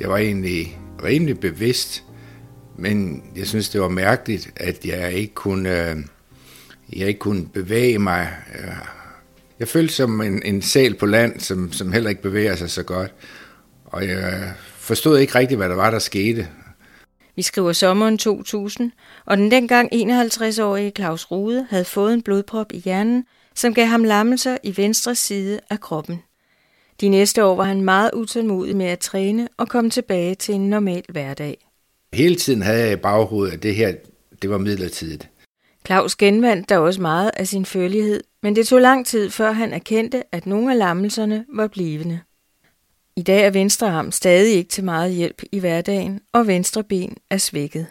Jeg var egentlig rimelig bevidst, men jeg synes, det var mærkeligt, at jeg ikke kunne, øh, jeg ikke kunne bevæge mig. Jeg følte som en, en sal på land, som, som heller ikke bevæger sig så godt. Og jeg forstod ikke rigtigt, hvad der var, der skete. Vi skriver sommeren 2000, og den dengang 51-årige Claus Rude havde fået en blodprop i hjernen, som gav ham lammelser i venstre side af kroppen. De næste år var han meget utålmodig med at træne og komme tilbage til en normal hverdag. Hele tiden havde jeg i baghovedet, at det her det var midlertidigt. Claus genvandt der også meget af sin følelighed, men det tog lang tid, før han erkendte, at nogle af lammelserne var blivende. I dag er venstre arm stadig ikke til meget hjælp i hverdagen, og venstre ben er svækket.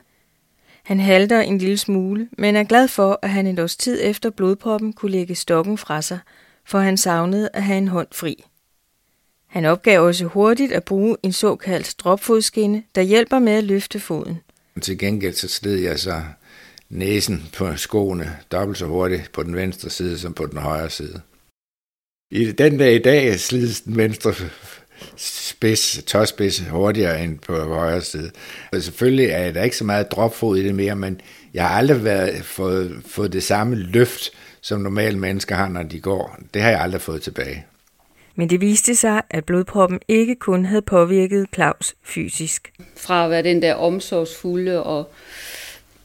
Han halter en lille smule, men er glad for, at han et års tid efter blodproppen kunne lægge stokken fra sig, for han savnede at have en hånd fri. Han opgav også hurtigt at bruge en såkaldt dropfodskinne, der hjælper med at løfte foden. Til gengæld så sled jeg så næsen på skoene dobbelt så hurtigt på den venstre side som på den højre side. I den dag i dag slides den venstre spids, tåspids hurtigere end på højre side. Og selvfølgelig er der ikke så meget dropfod i det mere, men jeg har aldrig været, fået, fået det samme løft, som normale mennesker har, når de går. Det har jeg aldrig fået tilbage. Men det viste sig, at blodproppen ikke kun havde påvirket Claus fysisk. Fra at være den der omsorgsfulde og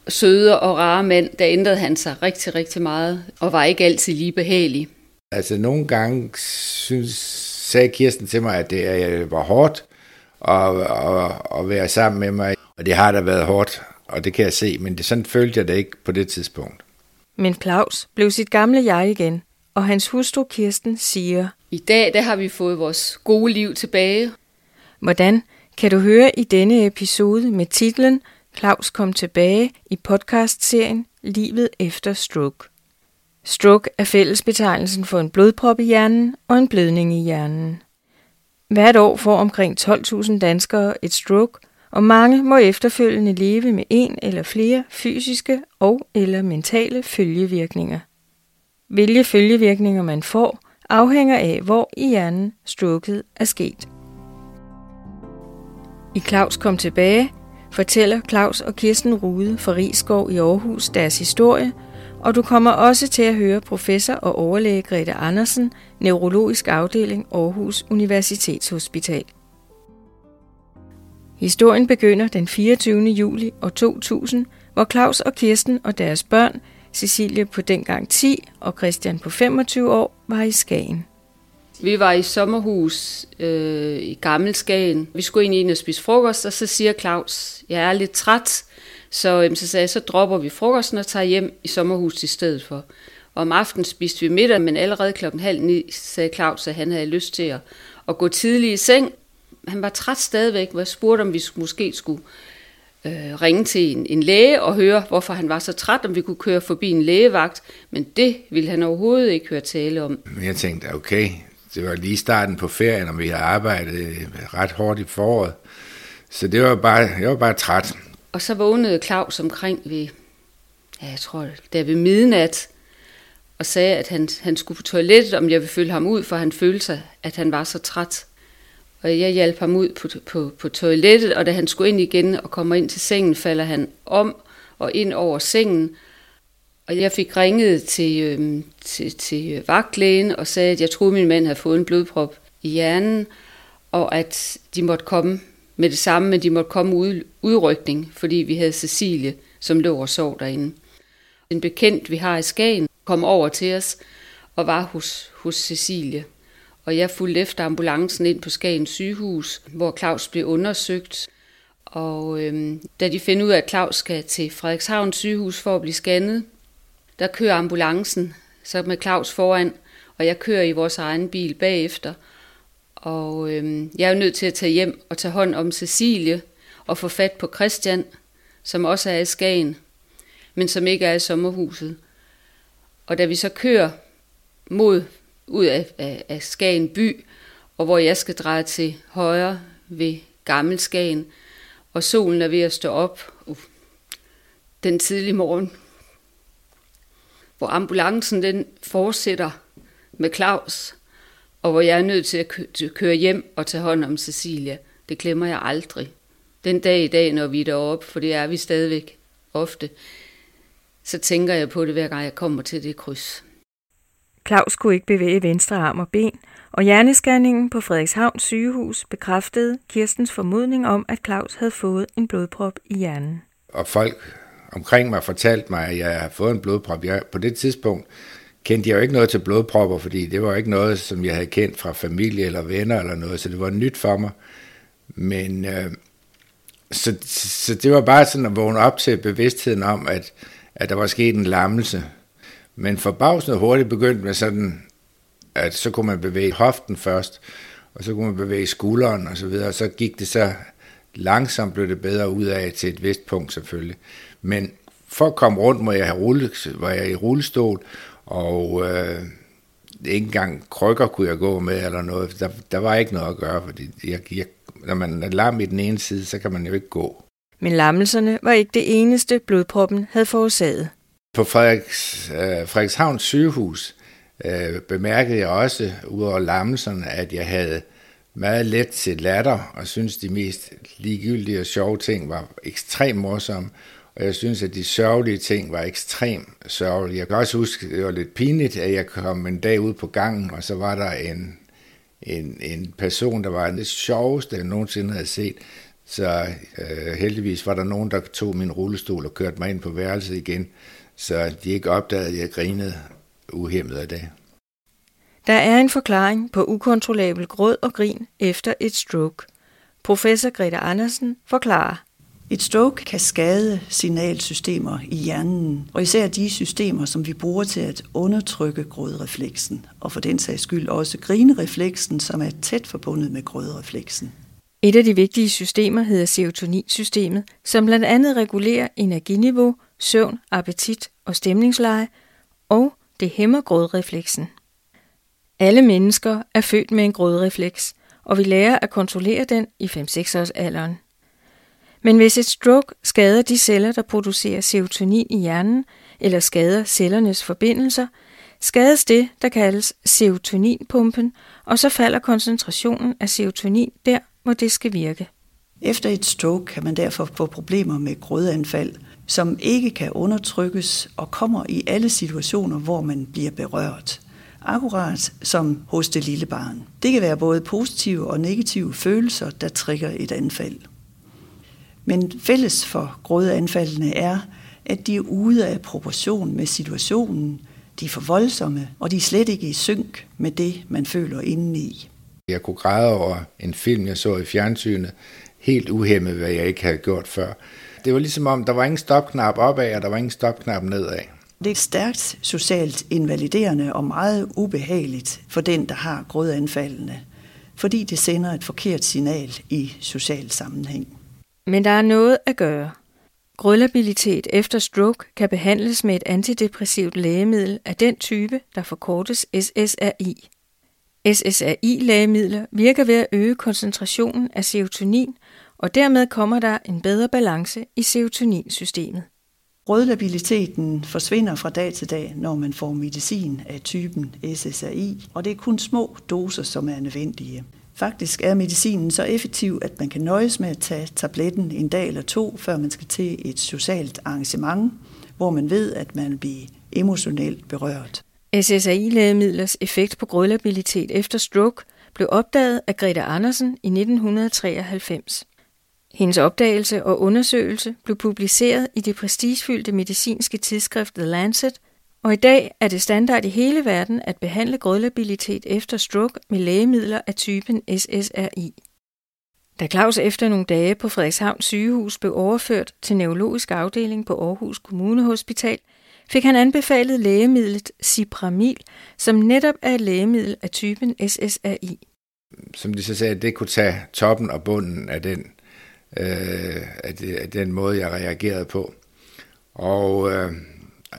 søde og rare mand, der ændrede han sig rigtig, rigtig meget, og var ikke altid lige behagelig. Altså nogle gange synes, sagde Kirsten til mig, at det var hårdt at, at, at være sammen med mig, og det har da været hårdt, og det kan jeg se, men det, sådan følte jeg det ikke på det tidspunkt. Men Claus blev sit gamle jeg igen, og hans hustru Kirsten siger, i dag der har vi fået vores gode liv tilbage. Hvordan kan du høre i denne episode med titlen Claus kom tilbage i podcastserien Livet efter stroke. Stroke er fællesbetegnelsen for en blodprop i hjernen og en blødning i hjernen. Hvert år får omkring 12.000 danskere et stroke, og mange må efterfølgende leve med en eller flere fysiske og eller mentale følgevirkninger. Hvilke følgevirkninger man får, afhænger af, hvor i hjernen stroket er sket. I Claus kom tilbage, fortæller Claus og Kirsten Rude fra Rigskov i Aarhus deres historie, og du kommer også til at høre professor og overlæge Grete Andersen, neurologisk afdeling Aarhus Universitetshospital. Historien begynder den 24. juli år 2000, hvor Claus og Kirsten og deres børn, Cecilie på dengang 10 og Christian på 25 år, var i Skagen. Vi var i sommerhus øh, i Gammel Skagen. Vi skulle ind og spise frokost, og så siger Claus, jeg er lidt træt. Så, øh, så sagde jeg, så dropper vi frokosten og tager hjem i sommerhus i stedet for. Og om aftenen spiste vi middag, men allerede klokken halv ni sagde Claus, at han havde lyst til at, at gå tidligt i seng. Han var træt stadigvæk, og jeg spurgte, om vi måske skulle øh, ringe til en, en læge og høre, hvorfor han var så træt, om vi kunne køre forbi en lægevagt. Men det ville han overhovedet ikke høre tale om. Jeg tænkte, okay, det var lige starten på ferien, og vi havde arbejdet ret hårdt i foråret. Så det var bare, jeg var bare træt. Og så vågnede Claus omkring ved, ja, jeg tror, der ved midnat, og sagde, at han, han skulle på toilettet, om jeg ville følge ham ud, for han følte sig, at han var så træt. Og jeg hjalp ham ud på, på, på toilettet, og da han skulle ind igen og kommer ind til sengen, falder han om og ind over sengen. Og jeg fik ringet til, øh, til, til øh, vagtlægen og sagde, at jeg troede, at min mand havde fået en blodprop i hjernen, og at de måtte komme med det samme, men de måtte komme ud, udrykning, fordi vi havde Cecilie, som lå og sov derinde. En bekendt, vi har i Skagen, kom over til os og var hos, hos Cecilie. Og jeg fulgte efter ambulancen ind på Skagen sygehus, hvor Claus blev undersøgt. Og øhm, da de finder ud af, at Claus skal til Frederikshavn sygehus for at blive scannet, der kører ambulancen så med Claus foran, og jeg kører i vores egen bil bagefter. Og øhm, jeg er jo nødt til at tage hjem og tage hånd om Cecilie og få fat på Christian, som også er i Skagen, men som ikke er i sommerhuset. Og da vi så kører mod ud af, af, af Skagen by, og hvor jeg skal dreje til højre ved Gammel Skagen, og solen er ved at stå op uh, den tidlige morgen, hvor ambulancen den fortsætter med Claus, og hvor jeg er nødt til at køre hjem og tage hånd om Cecilia, Det glemmer jeg aldrig. Den dag i dag, når vi er deroppe, for det er vi stadigvæk ofte, så tænker jeg på det, hver gang jeg kommer til det kryds. Claus kunne ikke bevæge venstre arm og ben, og hjerneskanningen på Frederikshavn sygehus bekræftede Kirstens formodning om, at Claus havde fået en blodprop i hjernen. Og folk omkring mig fortalte mig, at jeg havde fået en blodprop. Jeg, på det tidspunkt kendte jeg jo ikke noget til blodpropper, fordi det var ikke noget, som jeg havde kendt fra familie eller venner eller noget, så det var nyt for mig. Men øh, så, så det var bare sådan at vågne op til bevidstheden om, at, at der var sket en lammelse. Men forbavsende hurtigt begyndte med sådan, at så kunne man bevæge hoften først, og så kunne man bevæge skulderen og så videre, og så gik det så langsomt blev det bedre ud af til et vist punkt selvfølgelig. Men for at komme rundt, må jeg have rulle, var jeg i rullestol, og øh, ikke engang krykker kunne jeg gå med eller noget. Der, der var ikke noget at gøre, fordi jeg, jeg, når man er lam i den ene side, så kan man jo ikke gå. Men lammelserne var ikke det eneste, blodproppen havde forårsaget. På Frederiks, øh, Frederikshavns sygehus øh, bemærkede jeg også, udover lammelserne, at jeg havde meget let til latter, og synes de mest ligegyldige og sjove ting var ekstremt morsomme. Og jeg synes, at de sørgelige ting var ekstremt sørgelige. Jeg kan også huske, det var lidt pinligt, at jeg kom en dag ud på gangen, og så var der en, en, en person, der var det sjoveste, jeg nogensinde havde set. Så øh, heldigvis var der nogen, der tog min rullestol og kørte mig ind på værelset igen, så de ikke opdagede, at jeg grinede uhemmet af det. Der er en forklaring på ukontrollabel gråd og grin efter et stroke. Professor Greta Andersen forklarer. Et stroke kan skade signalsystemer i hjernen, og især de systemer, som vi bruger til at undertrykke grådrefleksen, og for den sags skyld også grinerefleksen, som er tæt forbundet med grådrefleksen. Et af de vigtige systemer hedder serotoninsystemet, som blandt andet regulerer energiniveau, søvn, appetit og stemningsleje, og det hæmmer grådrefleksen. Alle mennesker er født med en grådrefleks, og vi lærer at kontrollere den i 5-6 års alderen. Men hvis et stroke skader de celler, der producerer serotonin i hjernen, eller skader cellernes forbindelser, skades det, der kaldes serotoninpumpen, og så falder koncentrationen af serotonin der, hvor det skal virke. Efter et stroke kan man derfor få problemer med grødanfald, som ikke kan undertrykkes og kommer i alle situationer, hvor man bliver berørt. Akkurat som hos det lille barn. Det kan være både positive og negative følelser, der trigger et anfald. Men fælles for grådeanfaldene er, at de er ude af proportion med situationen, de er for voldsomme, og de er slet ikke i synk med det, man føler indeni. Jeg kunne græde over en film, jeg så i fjernsynet, helt uhemmet, hvad jeg ikke havde gjort før. Det var ligesom om, der var ingen stopknap opad, og der var ingen stopknap nedad. Det er stærkt socialt invaliderende og meget ubehageligt for den, der har grådanfaldene, fordi det sender et forkert signal i social sammenhæng. Men der er noget at gøre. Grødlabilitet efter stroke kan behandles med et antidepressivt lægemiddel af den type, der forkortes SSRI. SSRI-lægemidler virker ved at øge koncentrationen af serotonin, og dermed kommer der en bedre balance i serotoninsystemet. Rødlabiliteten forsvinder fra dag til dag, når man får medicin af typen SSRI, og det er kun små doser, som er nødvendige. Faktisk er medicinen så effektiv, at man kan nøjes med at tage tabletten en dag eller to, før man skal til et socialt arrangement, hvor man ved, at man bliver emotionelt berørt. SSRI-lægemidlers effekt på grødlabilitet efter stroke blev opdaget af Greta Andersen i 1993. Hendes opdagelse og undersøgelse blev publiceret i det prestigefyldte medicinske tidsskrift The Lancet, og i dag er det standard i hele verden at behandle grødlabilitet efter stroke med lægemidler af typen SSRI. Da Claus efter nogle dage på Frederikshavn sygehus blev overført til neurologisk afdeling på Aarhus Kommunehospital, fik han anbefalet lægemidlet Cipramil, som netop er et lægemiddel af typen SSRI. Som de så sagde, det kunne tage toppen og bunden af den øh, af, det, af den måde, jeg reagerede på. Og øh,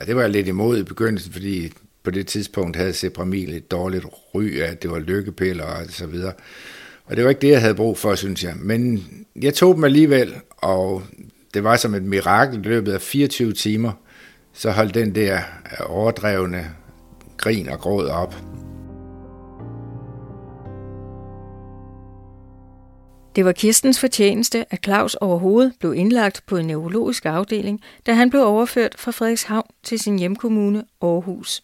det var jeg lidt imod i begyndelsen, fordi på det tidspunkt havde Sepramil et dårligt ry af, at det var lykkepiller og så videre. Og det var ikke det, jeg havde brug for, synes jeg. Men jeg tog dem alligevel, og det var som et mirakel i løbet af 24 timer, så holdt den der overdrevne grin og gråd op. Det var Kirstens fortjeneste, at Claus overhovedet blev indlagt på en neurologisk afdeling, da han blev overført fra Frederikshavn til sin hjemkommune Aarhus.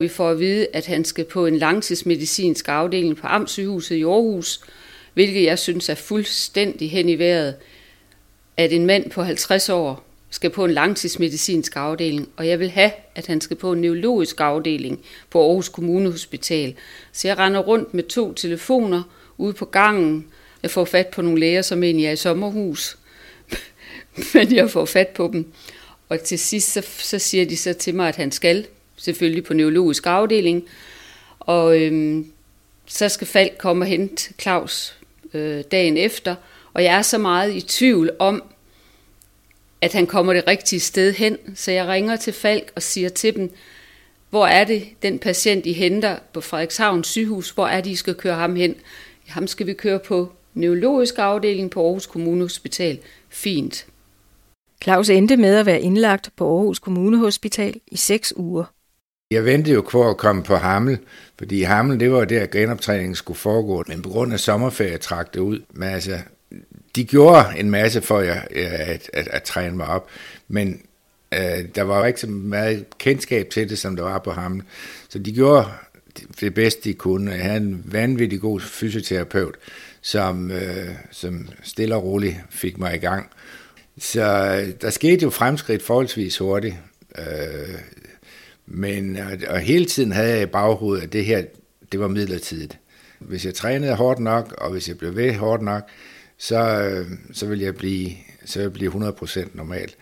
Vi får at vide, at han skal på en langtidsmedicinsk afdeling på Amtssygehuset i Aarhus, hvilket jeg synes er fuldstændig hen i vejret, at en mand på 50 år skal på en langtidsmedicinsk afdeling, og jeg vil have, at han skal på en neurologisk afdeling på Aarhus Kommunehospital. Så jeg render rundt med to telefoner ude på gangen. Jeg får fat på nogle læger, som egentlig er i sommerhus, men jeg får fat på dem. Og til sidst så, så siger de så til mig, at han skal selvfølgelig på neurologisk afdeling, og øhm, så skal Falk komme og hente Claus øh, dagen efter, og jeg er så meget i tvivl om, at han kommer det rigtige sted hen, så jeg ringer til Falk og siger til dem, hvor er det, den patient, I henter på Frederikshavn sygehus, hvor er det, I skal køre ham hen? Ham skal vi køre på neurologisk afdeling på Aarhus Kommune Hospital. Fint. Claus endte med at være indlagt på Aarhus Kommunehospital i seks uger. Jeg ventede jo på at komme på Hamel, fordi Hamel, det var der genoptræningen skulle foregå, men på grund af sommerferie trak det ud. Men altså, de gjorde en masse for at, at, at, at træne mig op, men øh, der var ikke så meget kendskab til det, som der var på Hamel. Så de gjorde det bedste, de kunne. Jeg havde en vanvittig god fysioterapeut, som, øh, som stille og roligt fik mig i gang. Så øh, der skete jo fremskridt forholdsvis hurtigt. Øh, men og, og hele tiden havde jeg i baghovedet, at det her, det var midlertidigt. Hvis jeg trænede hårdt nok, og hvis jeg blev ved hårdt nok, så, øh, så ville jeg blive, så ville jeg blive 100% normal.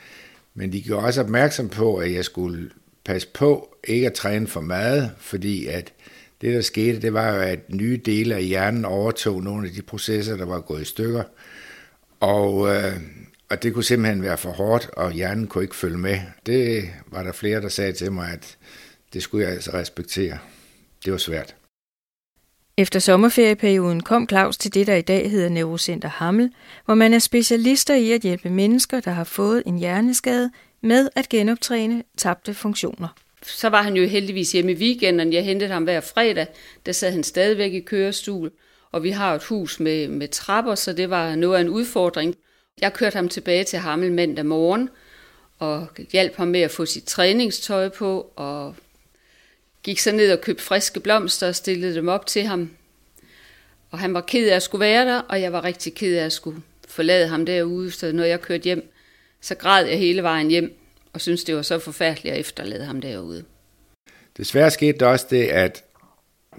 Men de gjorde også opmærksom på, at jeg skulle passe på ikke at træne for meget, fordi at det, der skete, det var jo, at nye dele af hjernen overtog nogle af de processer, der var gået i stykker. Og, øh, og det kunne simpelthen være for hårdt, og hjernen kunne ikke følge med. Det var der flere, der sagde til mig, at det skulle jeg altså respektere. Det var svært. Efter sommerferieperioden kom Claus til det, der i dag hedder Neurocenter Hammel, hvor man er specialister i at hjælpe mennesker, der har fået en hjerneskade, med at genoptræne tabte funktioner. Så var han jo heldigvis hjemme i weekenden. Jeg hentede ham hver fredag. Der sad han stadigvæk i kørestol. Og vi har et hus med, med trapper, så det var noget af en udfordring. Jeg kørte ham tilbage til Hammel mandag morgen, og hjalp ham med at få sit træningstøj på, og gik så ned og købte friske blomster og stillede dem op til ham. Og han var ked af at skulle være der, og jeg var rigtig ked af at skulle forlade ham derude. Så når jeg kørte hjem, så græd jeg hele vejen hjem, og synes det var så forfærdeligt at efterlade ham derude. Desværre skete der også det, at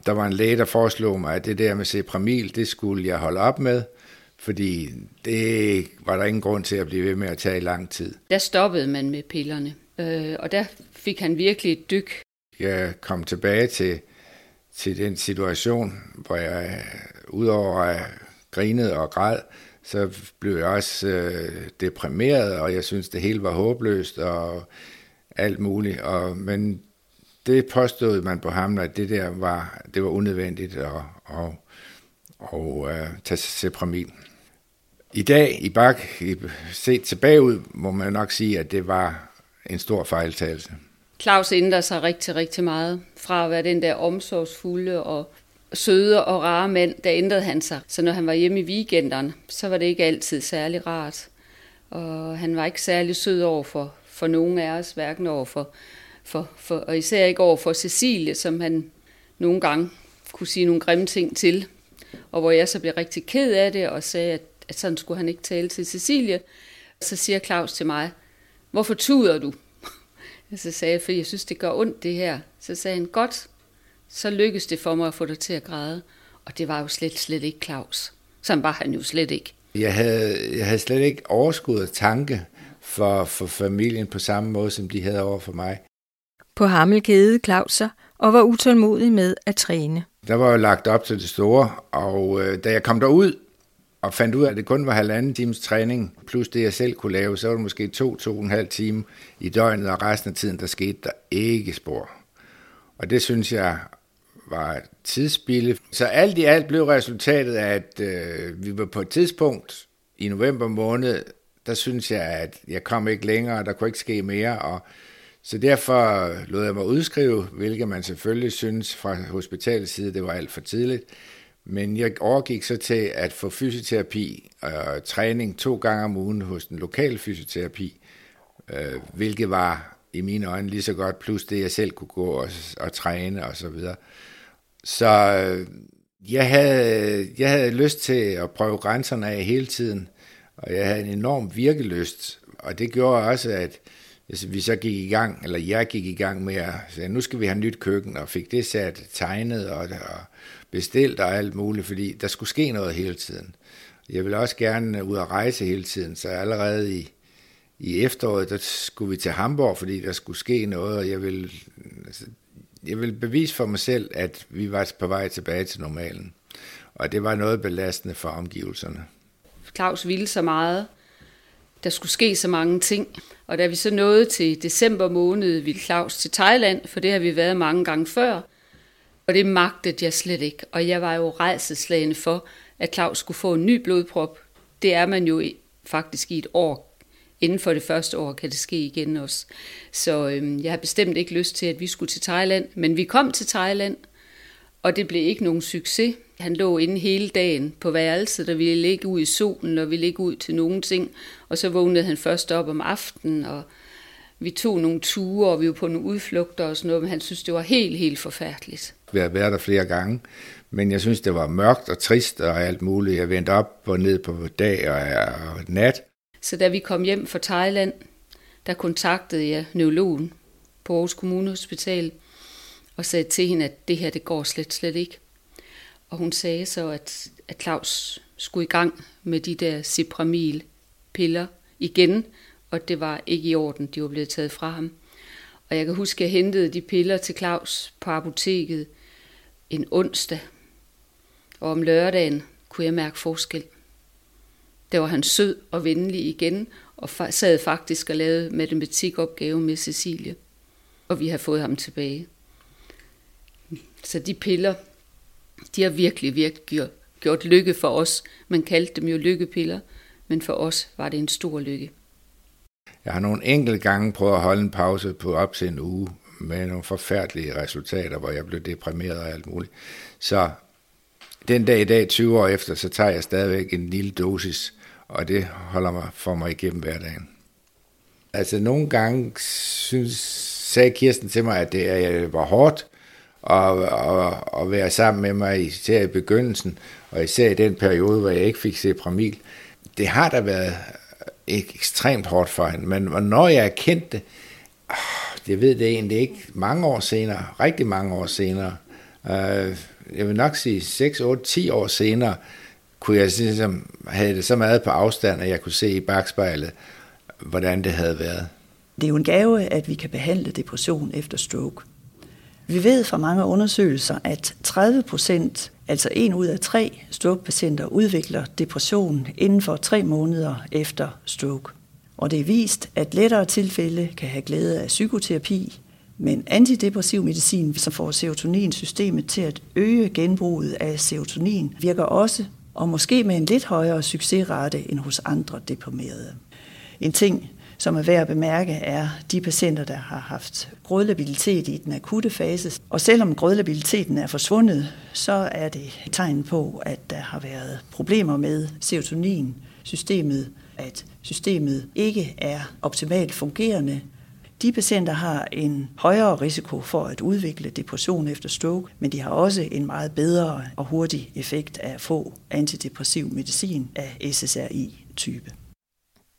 der var en læge, der foreslog mig, at det der med Cepramil, det skulle jeg holde op med, fordi det var der ingen grund til at blive ved med at tage i lang tid. Der stoppede man med pillerne, øh, og der fik han virkelig et dyk jeg kom tilbage til, til den situation, hvor jeg udover at grinede og græd, så blev jeg også øh, deprimeret, og jeg synes det hele var håbløst og alt muligt. Og, men det påstod man på ham, at det der var, det var unødvendigt at, at, at, at øh, tage Sepramil. I dag, i Bak, set tilbage ud, må man nok sige, at det var en stor fejltagelse. Claus ændrer sig rigtig, rigtig meget. Fra at være den der omsorgsfulde og søde og rare mand, der ændrede han sig. Så når han var hjemme i weekenderne, så var det ikke altid særlig rart. Og han var ikke særlig sød over for, for nogen af os, hverken over for, for, for, og især ikke over for Cecilie, som han nogle gange kunne sige nogle grimme ting til. Og hvor jeg så blev rigtig ked af det og sagde, at, at sådan skulle han ikke tale til Cecilie. Så siger Claus til mig, hvorfor tuder du? Så sagde jeg, for jeg synes, det gør ondt det her. Så sagde han, godt, så lykkedes det for mig at få dig til at græde. Og det var jo slet, slet ikke Claus. Sådan var han jo slet ikke. Jeg havde, jeg havde slet ikke overskud af tanke for, for familien på samme måde, som de havde over for mig. På Hammel kædede Claus sig og var utålmodig med at træne. Der var jo lagt op til det store, og øh, da jeg kom derud, og fandt ud af, at det kun var halvanden times træning, plus det jeg selv kunne lave, så var det måske to, to og en halv time i døgnet, og resten af tiden, der skete der ikke spor. Og det synes jeg var tidsspilde. Så alt i alt blev resultatet, at øh, vi var på et tidspunkt i november måned, der synes jeg, at jeg kom ikke længere, der kunne ikke ske mere, og så derfor lod jeg mig udskrive, hvilket man selvfølgelig synes fra hospitalets side, det var alt for tidligt. Men jeg overgik så til at få fysioterapi og træning to gange om ugen hos den lokale fysioterapi, øh, hvilket var i mine øjne lige så godt, plus det jeg selv kunne gå og, og træne og så videre. Så øh, jeg havde, jeg havde lyst til at prøve grænserne af hele tiden, og jeg havde en enorm virkelyst, og det gjorde også, at vi så gik i gang, eller jeg gik i gang med at sige, nu skal vi have nyt køkken, og fik det sat tegnet og, og bestilt og alt muligt, fordi der skulle ske noget hele tiden. Jeg ville også gerne ud og rejse hele tiden, så allerede i, i efteråret, der skulle vi til Hamburg, fordi der skulle ske noget, og jeg ville, altså, jeg ville bevise for mig selv, at vi var på vej tilbage til normalen. Og det var noget belastende for omgivelserne. Claus ville så meget. Der skulle ske så mange ting. Og da vi så nåede til december måned, ville Claus til Thailand, for det har vi været mange gange før. Og det magtede jeg slet ikke. Og jeg var jo rejseslagende for, at Claus skulle få en ny blodprop. Det er man jo faktisk i et år. Inden for det første år kan det ske igen også. Så øhm, jeg har bestemt ikke lyst til, at vi skulle til Thailand. Men vi kom til Thailand, og det blev ikke nogen succes. Han lå inde hele dagen på værelset, og ville ligge ud i solen, og ville ligge ud til nogen ting. Og så vågnede han først op om aftenen, og vi tog nogle ture, og vi var på nogle udflugter og sådan noget, men han synes, det var helt, helt forfærdeligt. Vi har været der flere gange, men jeg synes, det var mørkt og trist og alt muligt. Jeg vendte op og ned på dag og nat. Så da vi kom hjem fra Thailand, der kontaktede jeg neurologen på Aarhus Kommunehospital og sagde til hende, at det her, det går slet, slet ikke. Og hun sagde så, at, at Claus skulle i gang med de der Cipramil piller igen, og det var ikke i orden, de var blevet taget fra ham. Og jeg kan huske, at jeg hentede de piller til Claus på apoteket en onsdag, og om lørdagen kunne jeg mærke forskel. Der var han sød og venlig igen, og sad faktisk og lavede matematikopgave med Cecilie. Og vi har fået ham tilbage. Så de piller, de har virkelig, virkelig gjort, lykke for os. Man kaldte dem jo lykkepiller, men for os var det en stor lykke. Jeg har nogle enkelte gange prøvet at holde en pause på op til en uge med nogle forfærdelige resultater, hvor jeg blev deprimeret og alt muligt. Så den dag i dag, 20 år efter, så tager jeg stadigvæk en lille dosis, og det holder mig for mig igennem hverdagen. Altså nogle gange synes, sagde Kirsten til mig, at det øh, var hårdt, at, at, at være sammen med mig, især i begyndelsen, og især i den periode, hvor jeg ikke fik se Pramil. Det har da været ekstremt hårdt for hende, men når jeg erkendte det, det ved det egentlig ikke, mange år senere, rigtig mange år senere, øh, jeg vil nok sige 6, 8, 10 år senere, kunne jeg ligesom have det så meget på afstand, at jeg kunne se i bagspejlet, hvordan det havde været. Det er jo en gave, at vi kan behandle depression efter stroke. Vi ved fra mange undersøgelser, at 30 procent, altså en ud af tre stroke-patienter, udvikler depression inden for tre måneder efter stroke. Og det er vist, at lettere tilfælde kan have glæde af psykoterapi, men antidepressiv medicin, som får serotoninsystemet til at øge genbruget af serotonin, virker også, og måske med en lidt højere succesrate end hos andre deprimerede. En ting, som er værd at bemærke, er de patienter, der har haft grødlabilitet i den akutte fase. Og selvom grødlabiliteten er forsvundet, så er det et tegn på, at der har været problemer med serotonin-systemet, at systemet ikke er optimalt fungerende. De patienter har en højere risiko for at udvikle depression efter stroke, men de har også en meget bedre og hurtig effekt af at få antidepressiv medicin af SSRI-type.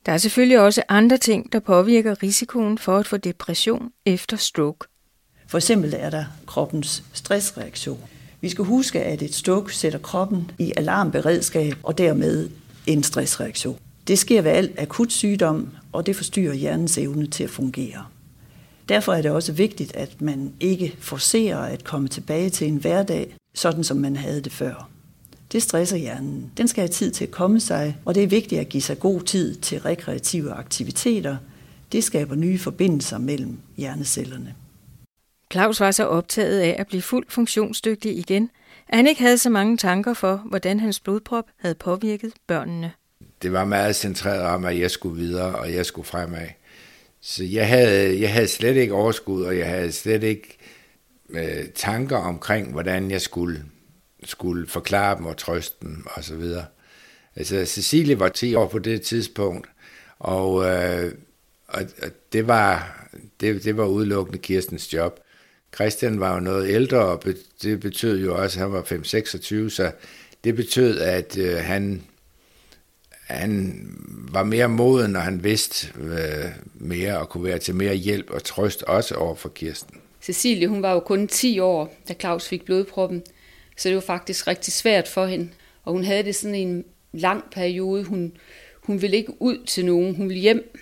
Der er selvfølgelig også andre ting, der påvirker risikoen for at få depression efter stroke. For eksempel er der kroppens stressreaktion. Vi skal huske, at et stroke sætter kroppen i alarmberedskab og dermed en stressreaktion. Det sker ved al akut sygdom, og det forstyrrer hjernens evne til at fungere. Derfor er det også vigtigt, at man ikke forcerer at komme tilbage til en hverdag, sådan som man havde det før. Det stresser hjernen. Den skal have tid til at komme sig, og det er vigtigt at give sig god tid til rekreative aktiviteter. Det skaber nye forbindelser mellem hjernecellerne. Claus var så optaget af at blive fuldt funktionsdygtig igen, at han ikke havde så mange tanker for, hvordan hans blodprop havde påvirket børnene. Det var meget centreret om, at jeg skulle videre, og jeg skulle fremad. Så jeg havde, jeg havde slet ikke overskud, og jeg havde slet ikke øh, tanker omkring, hvordan jeg skulle skulle forklare dem og trøste dem og så videre. Altså, Cecilie var 10 år på det tidspunkt, og, øh, og, og det, var, det, det var udelukkende Kirstens job. Christian var jo noget ældre, og det betød jo også, at han var 5-26, så det betød, at øh, han, han var mere moden, og han vidste øh, mere og kunne være til mere hjælp og trøst også over for Kirsten. Cecilie, hun var jo kun 10 år, da Claus fik blodproppen, så det var faktisk rigtig svært for hende. Og hun havde det sådan en lang periode. Hun, hun ville ikke ud til nogen, hun ville hjem.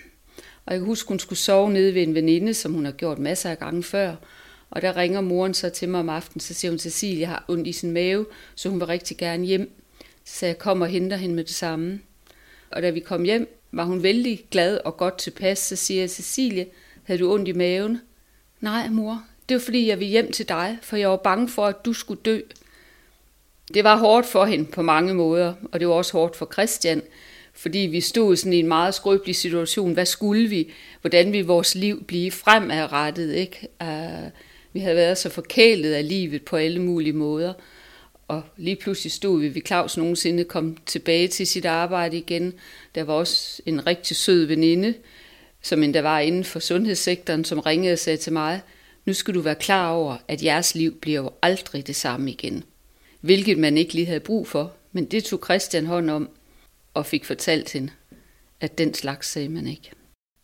Og jeg kan huske, hun skulle sove nede ved en veninde, som hun har gjort masser af gange før. Og der ringer moren så til mig om aftenen, så siger hun, Cecilie har ondt i sin mave, så hun vil rigtig gerne hjem. Så jeg kommer og henter hende med det samme. Og da vi kom hjem, var hun vældig glad og godt tilpas. Så siger jeg, Cecilie, havde du ondt i maven? Nej, mor, det var fordi, jeg ville hjem til dig, for jeg var bange for, at du skulle dø. Det var hårdt for hende på mange måder, og det var også hårdt for Christian, fordi vi stod sådan i en meget skrøbelig situation. Hvad skulle vi? Hvordan ville vores liv blive fremadrettet? Ikke? Uh, vi havde været så forkælet af livet på alle mulige måder. Og lige pludselig stod vi, ved Claus nogensinde kom tilbage til sit arbejde igen. Der var også en rigtig sød veninde, som endda var inden for sundhedssektoren, som ringede og sagde til mig, nu skal du være klar over, at jeres liv bliver jo aldrig det samme igen. Hvilket man ikke lige havde brug for, men det tog Christian hånd om og fik fortalt hende, at den slags sagde man ikke.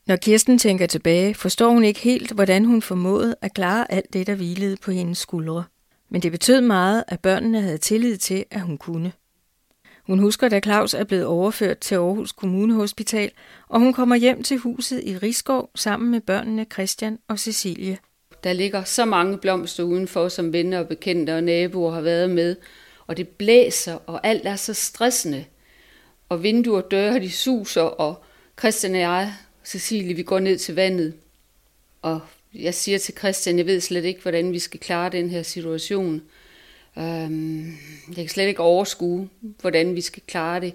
Når Kirsten tænker tilbage, forstår hun ikke helt, hvordan hun formåede at klare alt det, der hvilede på hendes skuldre. Men det betød meget, at børnene havde tillid til, at hun kunne. Hun husker, da Claus er blevet overført til Aarhus Kommunehospital, og hun kommer hjem til huset i Rigskov sammen med børnene Christian og Cecilie. Der ligger så mange blomster udenfor, som venner og bekendte og naboer har været med, og det blæser, og alt er så stressende. Og vinduer og døre, de suser, og Christian og jeg, Cecilie, vi går ned til vandet. Og jeg siger til Christian, jeg ved slet ikke, hvordan vi skal klare den her situation. Øhm, jeg kan slet ikke overskue, hvordan vi skal klare det.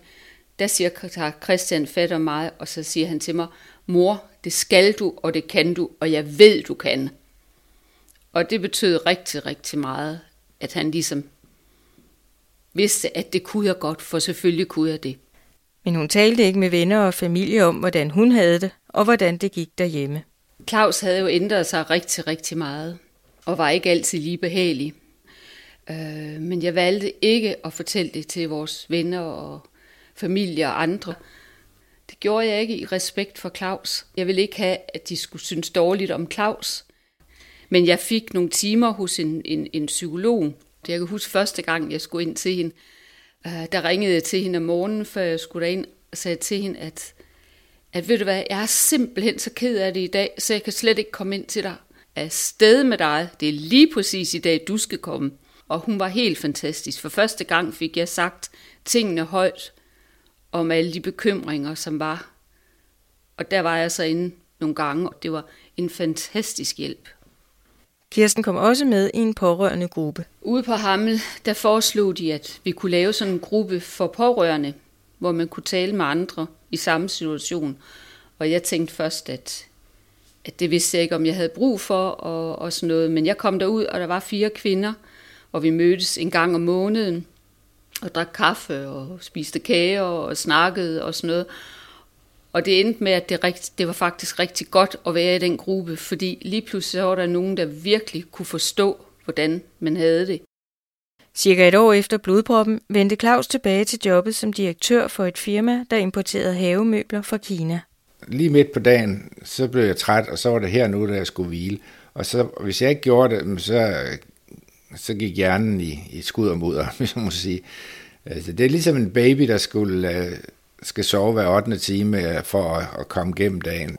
Der siger Christian fat om mig, og så siger han til mig, mor, det skal du, og det kan du, og jeg ved, du kan. Og det betød rigtig, rigtig meget, at han ligesom vidste, at det kunne jeg godt, for selvfølgelig kunne jeg det. Men hun talte ikke med venner og familie om, hvordan hun havde det, og hvordan det gik derhjemme. Claus havde jo ændret sig rigtig, rigtig meget, og var ikke altid lige behagelig. Øh, men jeg valgte ikke at fortælle det til vores venner og familie og andre. Det gjorde jeg ikke i respekt for Claus. Jeg ville ikke have, at de skulle synes dårligt om Claus. Men jeg fik nogle timer hos en, en, en psykolog. Jeg kan huske første gang, jeg skulle ind til hende. Øh, der ringede jeg til hende om morgenen, før jeg skulle derind, og sagde til hende, at, at ved du hvad, jeg er simpelthen så ked af det i dag, så jeg kan slet ikke komme ind til dig. Af sted med dig. Det er lige præcis i dag, du skal komme. Og hun var helt fantastisk. For første gang fik jeg sagt tingene højt om alle de bekymringer, som var. Og der var jeg så inde nogle gange, og det var en fantastisk hjælp. Kirsten kom også med i en pårørende gruppe. Ude på Hammel, der foreslog de, at vi kunne lave sådan en gruppe for pårørende, hvor man kunne tale med andre i samme situation. Og jeg tænkte først, at, at det vidste jeg ikke, om jeg havde brug for og, og sådan noget. Men jeg kom derud, og der var fire kvinder, og vi mødtes en gang om måneden og drak kaffe og spiste kage og snakkede og sådan noget. Og det endte med, at det, rigt, det var faktisk rigtig godt at være i den gruppe, fordi lige pludselig var der nogen, der virkelig kunne forstå, hvordan man havde det. Cirka et år efter blodproppen vendte Claus tilbage til jobbet som direktør for et firma, der importerede havemøbler fra Kina. Lige midt på dagen, så blev jeg træt, og så var det her nu, der jeg skulle hvile. Og så, hvis jeg ikke gjorde det, så, så gik hjernen i, i skud og mudder, hvis man må sige. Altså, det er ligesom en baby, der skulle øh, skal sove hver 8. time øh, for at, at komme gennem dagen.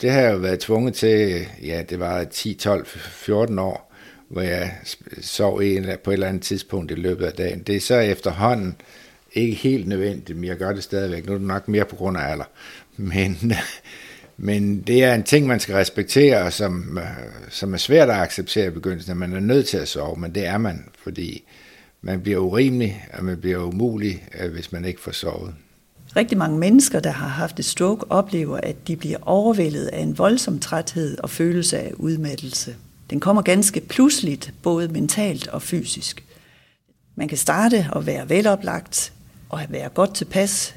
Det har jeg jo været tvunget til, ja, det var 10, 12, 14 år, hvor jeg sov en, på et eller andet tidspunkt i løbet af dagen. Det er så efterhånden ikke helt nødvendigt, men jeg gør det stadigvæk. Nu er det nok mere på grund af alder. Men, men det er en ting, man skal respektere, som, øh, som er svært at acceptere i begyndelsen. Man er nødt til at sove, men det er man, fordi man bliver urimelig, og man bliver umulig, øh, hvis man ikke får sovet. Rigtig mange mennesker, der har haft et stroke, oplever, at de bliver overvældet af en voldsom træthed og følelse af udmattelse. Den kommer ganske pludseligt, både mentalt og fysisk. Man kan starte og være veloplagt og være godt tilpas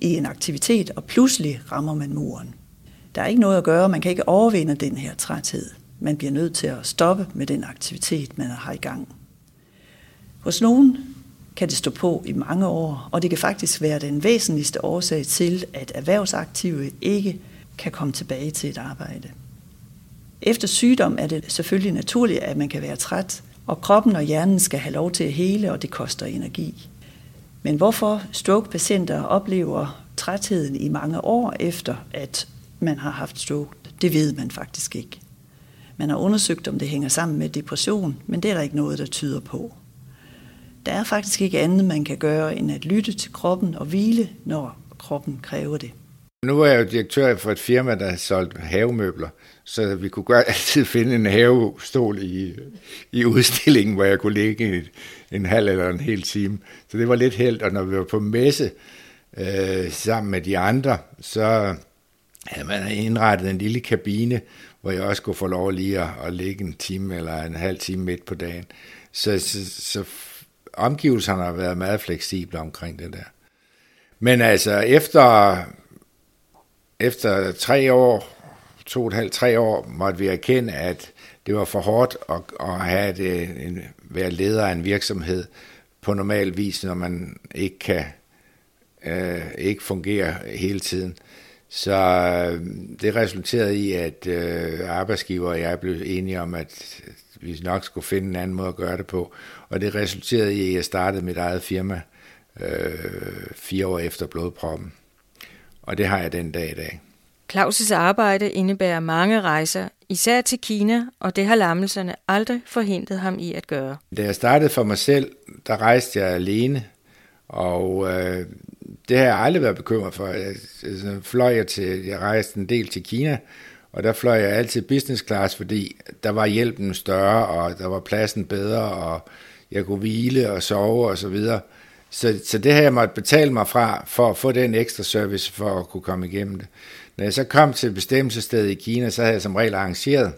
i en aktivitet, og pludselig rammer man muren. Der er ikke noget at gøre, man kan ikke overvinde den her træthed. Man bliver nødt til at stoppe med den aktivitet, man har i gang. Hos nogen kan det stå på i mange år, og det kan faktisk være den væsentligste årsag til, at erhvervsaktive ikke kan komme tilbage til et arbejde. Efter sygdom er det selvfølgelig naturligt, at man kan være træt, og kroppen og hjernen skal have lov til at hele, og det koster energi. Men hvorfor stroke-patienter oplever trætheden i mange år efter, at man har haft stroke, det ved man faktisk ikke. Man har undersøgt, om det hænger sammen med depression, men det er der ikke noget, der tyder på. Der er faktisk ikke andet, man kan gøre, end at lytte til kroppen og hvile, når kroppen kræver det. Nu er jeg jo direktør for et firma, der solgte solgt havemøbler, så vi kunne godt altid finde en havestol i, i udstillingen, hvor jeg kunne ligge en, en halv eller en hel time. Så det var lidt held, og når vi var på messe øh, sammen med de andre, så havde man indrettet en lille kabine, hvor jeg også kunne få lov lige at, at ligge en time eller en halv time midt på dagen. Så, så, så omgivelserne har været meget fleksible omkring det der. Men altså, efter, efter tre år, to og et halvt, tre år, måtte vi erkende, at det var for hårdt at, at have det, en, være leder af en virksomhed på normal vis, når man ikke kan øh, ikke fungere hele tiden. Så øh, det resulterede i, at øh, arbejdsgiver og jeg blev enige om, at vi nok skulle finde en anden måde at gøre det på. Og det resulterede i, at jeg startede mit eget firma øh, fire år efter blodproppen. Og det har jeg den dag i dag. Claus' arbejde indebærer mange rejser, især til Kina, og det har lammelserne aldrig forhindret ham i at gøre. Da jeg startede for mig selv, der rejste jeg alene, og øh, det har jeg aldrig været bekymret for. Jeg, altså, fløj jeg til, jeg rejste en del til Kina, og der fløj jeg altid business class, fordi der var hjælpen større, og der var pladsen bedre, og jeg kunne hvile og sove og så videre. Så, så det har jeg måtte betale mig fra, for at få den ekstra service, for at kunne komme igennem det. Når jeg så kom til bestemmelsesstedet i Kina, så havde jeg som regel arrangeret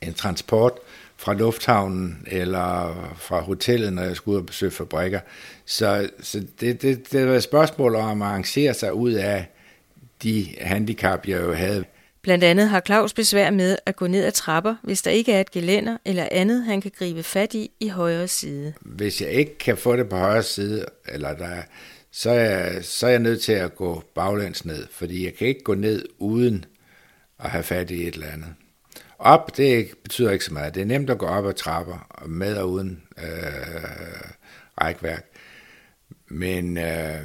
en transport fra lufthavnen eller fra hotellet, når jeg skulle ud og besøge fabrikker. Så, så det, det, det var et spørgsmål om at arrangere sig ud af de handicap, jeg jo havde. Blandt andet har Claus besvær med at gå ned ad trapper, hvis der ikke er et gelænder eller andet, han kan gribe fat i i højre side. Hvis jeg ikke kan få det på højre side, eller der, så, er jeg, så er jeg nødt til at gå baglæns ned, fordi jeg kan ikke gå ned uden at have fat i et eller andet. Op, det betyder ikke så meget. Det er nemt at gå op ad trapper, med og uden øh, rækværk. Men, øh,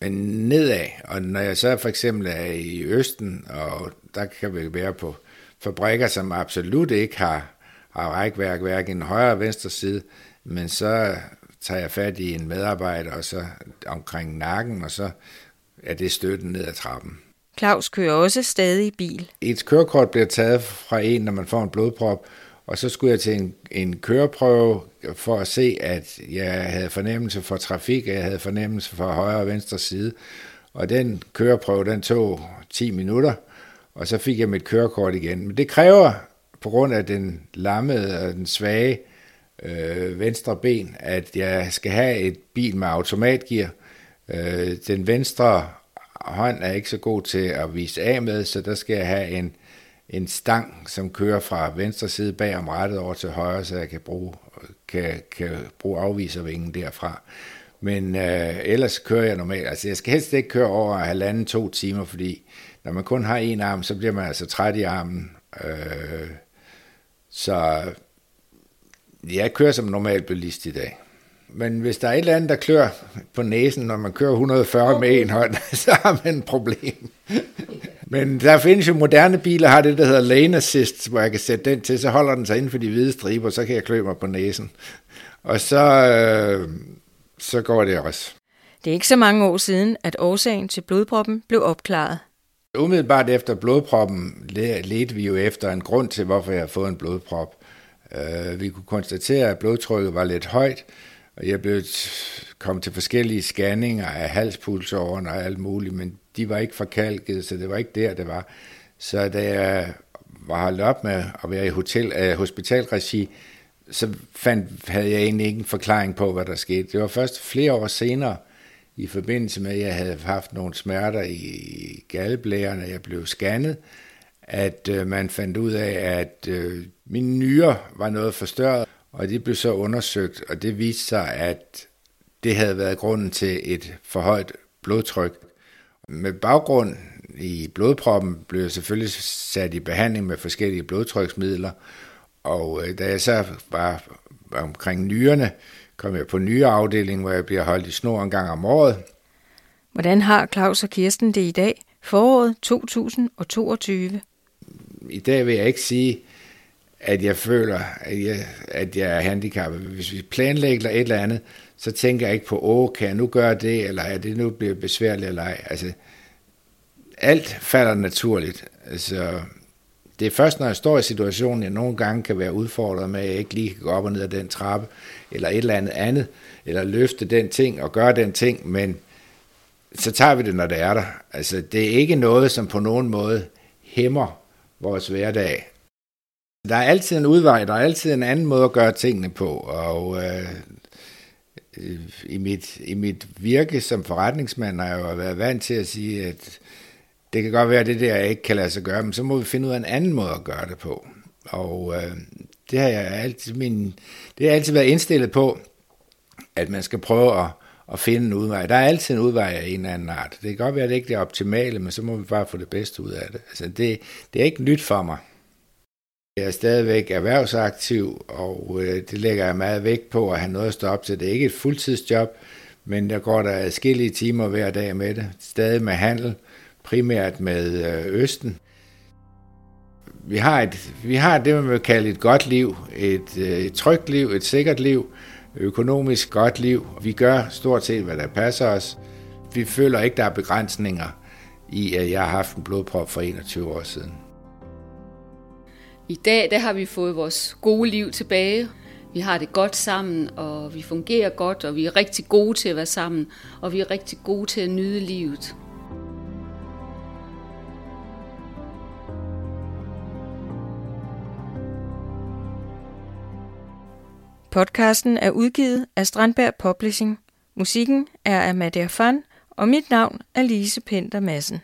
men nedad, og når jeg så for eksempel er i Østen, og der kan vi være på fabrikker, som absolut ikke har, har rækværk, hverken højre og venstre side, men så tager jeg fat i en medarbejder, og så omkring nakken, og så er det støtten ned ad trappen. Claus kører også stadig bil. Et kørekort bliver taget fra en, når man får en blodprop, og så skulle jeg til en, en køreprøve for at se, at jeg havde fornemmelse for trafik, jeg havde fornemmelse for højre og venstre side. Og den køreprøve, den tog 10 minutter, og så fik jeg mit kørekort igen. Men det kræver, på grund af den lammede og den svage øh, venstre ben, at jeg skal have et bil med automatgear. Øh, den venstre hånd er ikke så god til at vise af med, så der skal jeg have en, en stang, som kører fra venstre side bag om rettet over til højre, så jeg kan bruge, kan, kan bruge afviservingen derfra. Men øh, ellers kører jeg normalt. Altså jeg skal helst ikke køre over halvanden to timer, fordi når man kun har en arm, så bliver man altså træt i armen. Øh, så jeg kører som normal bilist i dag. Men hvis der er et eller andet, der klør på næsen, når man kører 140 med en hånd, så har man et problem. Men der findes jo moderne biler, har det, der hedder lane assist, hvor jeg kan sætte den til, så holder den sig inden for de hvide striber, så kan jeg klø mig på næsen. Og så, øh, så går det også. Det er ikke så mange år siden, at årsagen til blodproppen blev opklaret. Umiddelbart efter blodproppen ledte vi jo efter en grund til, hvorfor jeg har fået en blodprop. Uh, vi kunne konstatere, at blodtrykket var lidt højt, og jeg blev kom til forskellige scanninger af halspulsåren og alt muligt, men de var ikke forkalket, så det var ikke der, det var. Så da jeg var holdt op med at være i hotel, uh, hospitalregi, så fandt, havde jeg egentlig ikke en forklaring på, hvad der skete. Det var først flere år senere, i forbindelse med, at jeg havde haft nogle smerter i galleblæren, og jeg blev scannet, at øh, man fandt ud af, at øh, mine nyrer var noget forstørret, og det blev så undersøgt, og det viste sig, at det havde været grunden til et for højt blodtryk. Med baggrund i blodproppen blev jeg selvfølgelig sat i behandling med forskellige blodtryksmidler, og øh, da jeg så var omkring nyrerne, kom jeg på nye afdeling, hvor jeg bliver holdt i snor en gang om året. Hvordan har Claus og Kirsten det i dag, foråret 2022? I dag vil jeg ikke sige, at jeg føler, at jeg, at jeg er handicappet. Hvis vi planlægger et eller andet, så tænker jeg ikke på, åh, kan jeg nu gøre det, eller er det nu bliver besværligt eller ej. Altså, alt falder naturligt. Altså, det er først, når jeg står i situationen, jeg nogle gange kan være udfordret med, at jeg ikke lige kan gå op og ned ad den trappe, eller et eller andet andet, eller løfte den ting og gøre den ting, men så tager vi det, når det er der. Altså, det er ikke noget, som på nogen måde hæmmer vores hverdag. Der er altid en udvej, der er altid en anden måde at gøre tingene på, og øh, i, mit, i mit virke som forretningsmand har jeg jo været vant til at sige, at det kan godt være, at det der ikke kan lade sig gøre, men så må vi finde ud af en anden måde at gøre det på. Og øh, det har jeg altid, min, det har altid været indstillet på, at man skal prøve at, at finde en udvej. Der er altid en udvej af en eller anden art. Det kan godt være, at det ikke er optimale, men så må vi bare få det bedste ud af det. Altså, det, det er ikke nyt for mig. Jeg er stadigvæk erhvervsaktiv, og øh, det lægger jeg meget vægt på at have noget at stå op til. Det er ikke et fuldtidsjob, men der går der adskillige timer hver dag med det. Stadig med handel, primært med øh, Østen. Vi har, et, vi har det, man vil kalde et godt liv, et, øh, et trygt liv, et sikkert liv, økonomisk godt liv. Vi gør stort set, hvad der passer os. Vi føler ikke, der er begrænsninger i, at jeg har haft en blodprop for 21 år siden. I dag der har vi fået vores gode liv tilbage. Vi har det godt sammen, og vi fungerer godt, og vi er rigtig gode til at være sammen, og vi er rigtig gode til at nyde livet. Podcasten er udgivet af Strandberg Publishing. Musikken er af Madia Fan, og mit navn er Lise Penter Madsen.